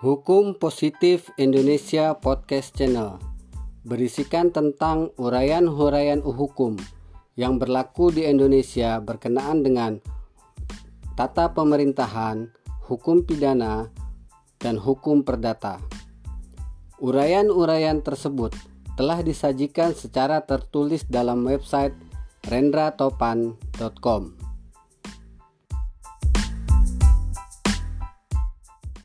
Hukum Positif Indonesia Podcast Channel berisikan tentang uraian-uraian hukum yang berlaku di Indonesia berkenaan dengan tata pemerintahan, hukum pidana, dan hukum perdata. Uraian-uraian tersebut telah disajikan secara tertulis dalam website rendratopan.com.